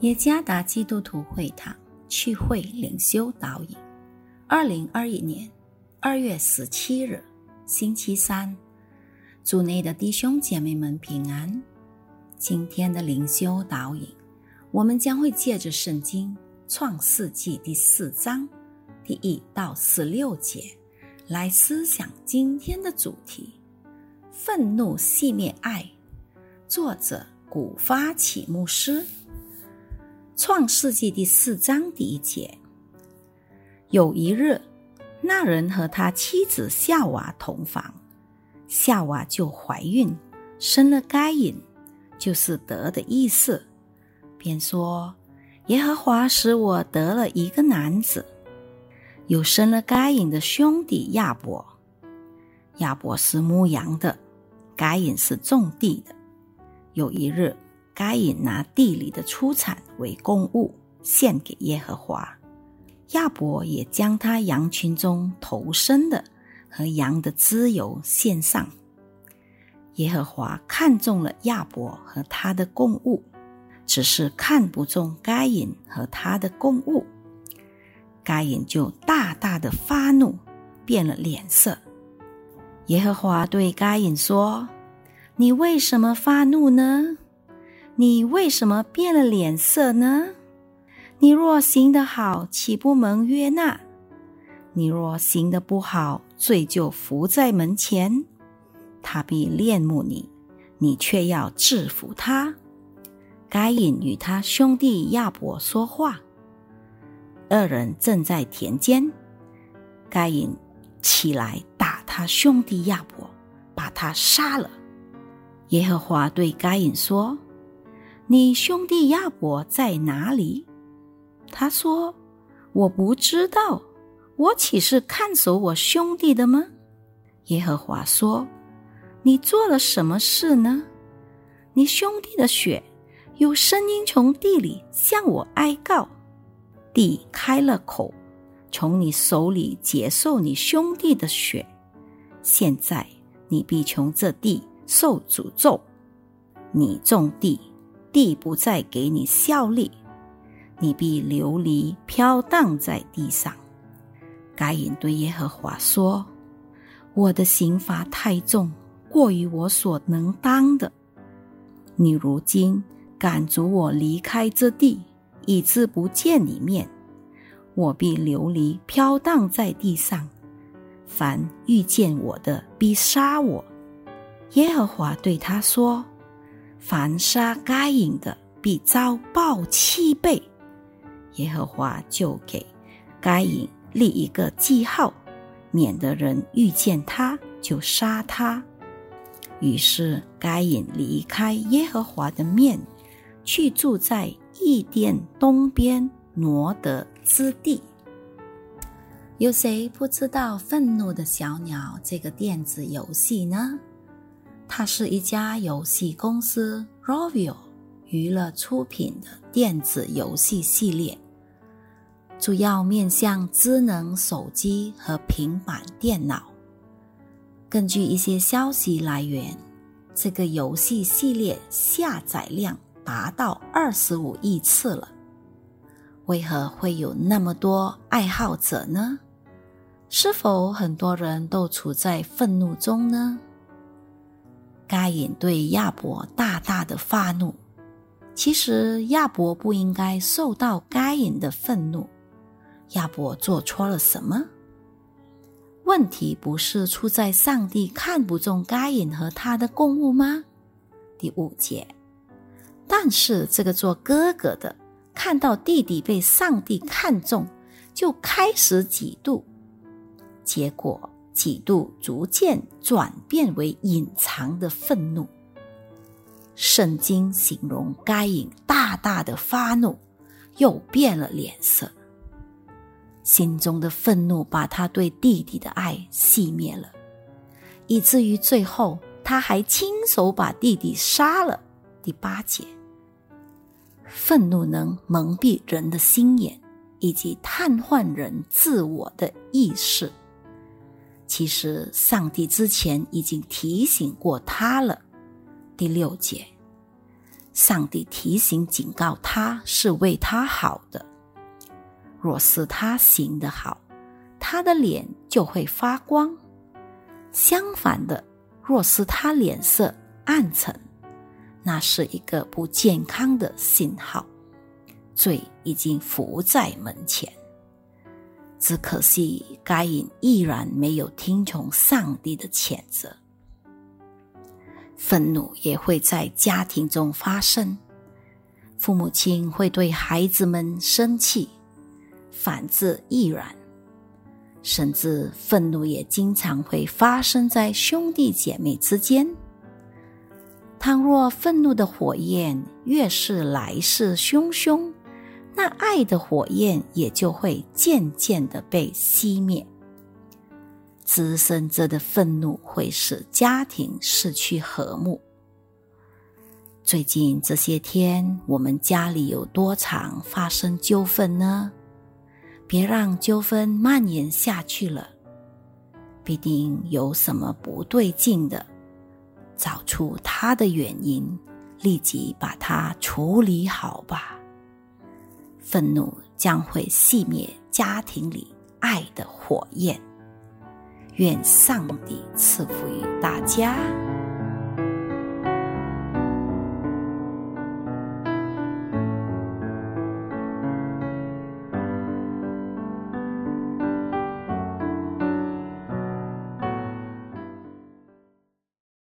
耶加达基督徒会堂聚会领袖导引，二零二一年二月十七日，星期三，组内的弟兄姐妹们平安。今天的灵修导引，我们将会借着圣经创世纪第四章第一到十六节来思想今天的主题：愤怒熄灭爱。作者古发起牧师。创世纪第四章第一节，有一日，那人和他妻子夏娃同房，夏娃就怀孕，生了该隐，就是得的意思，便说：“耶和华使我得了一个男子。”又生了该隐的兄弟亚伯，亚伯是牧羊的，该隐是种地的。有一日。该隐拿地里的出产为公物献给耶和华，亚伯也将他羊群中头生的和羊的脂油献上。耶和华看中了亚伯和他的供物，只是看不中该隐和他的供物。该隐就大大的发怒，变了脸色。耶和华对该隐说：“你为什么发怒呢？”你为什么变了脸色呢？你若行得好，岂不蒙约纳？你若行得不好，罪就伏在门前，他必恋慕你，你却要制服他。该隐与他兄弟亚伯说话，二人正在田间。该隐起来打他兄弟亚伯，把他杀了。耶和华对该隐说。你兄弟亚伯在哪里？他说：“我不知道，我岂是看守我兄弟的吗？”耶和华说：“你做了什么事呢？你兄弟的血有声音从地里向我哀告，地开了口，从你手里接受你兄弟的血。现在你必从这地受诅咒，你种地。”地不再给你效力，你必流离飘荡在地上。该隐对耶和华说：“我的刑罚太重，过于我所能当的。你如今赶逐我离开这地，以致不见你面，我必流离飘荡在地上。凡遇见我的，必杀我。”耶和华对他说。凡杀该隐的，必遭报七倍。耶和华就给该隐立一个记号，免得人遇见他就杀他。于是该隐离开耶和华的面，去住在异殿东边挪得之地。有谁不知道《愤怒的小鸟》这个电子游戏呢？它是一家游戏公司 Rovio 娱乐出品的电子游戏系列，主要面向智能手机和平板电脑。根据一些消息来源，这个游戏系列下载量达到二十五亿次了。为何会有那么多爱好者呢？是否很多人都处在愤怒中呢？该隐对亚伯大大的发怒。其实亚伯不应该受到该隐的愤怒。亚伯做错了什么？问题不是出在上帝看不中该隐和他的共物吗？第五节。但是这个做哥哥的看到弟弟被上帝看中，就开始嫉妒，结果。几度逐渐转变为隐藏的愤怒。圣经形容该隐大大的发怒，又变了脸色。心中的愤怒把他对弟弟的爱熄灭了，以至于最后他还亲手把弟弟杀了。第八节，愤怒能蒙蔽人的心眼，以及瘫痪人自我的意识。其实，上帝之前已经提醒过他了。第六节，上帝提醒警告他是为他好的。若是他行得好，他的脸就会发光；相反的，若是他脸色暗沉，那是一个不健康的信号，罪已经伏在门前。只可惜，该隐依然没有听从上帝的谴责。愤怒也会在家庭中发生，父母亲会对孩子们生气，反之亦然。甚至愤怒也经常会发生在兄弟姐妹之间。倘若愤怒的火焰越是来势汹汹，那爱的火焰也就会渐渐的被熄灭。滋生着的愤怒会使家庭失去和睦。最近这些天，我们家里有多常发生纠纷呢？别让纠纷蔓延下去了，必定有什么不对劲的，找出它的原因，立即把它处理好吧。愤怒将会熄灭家庭里爱的火焰。愿上帝赐福于大家。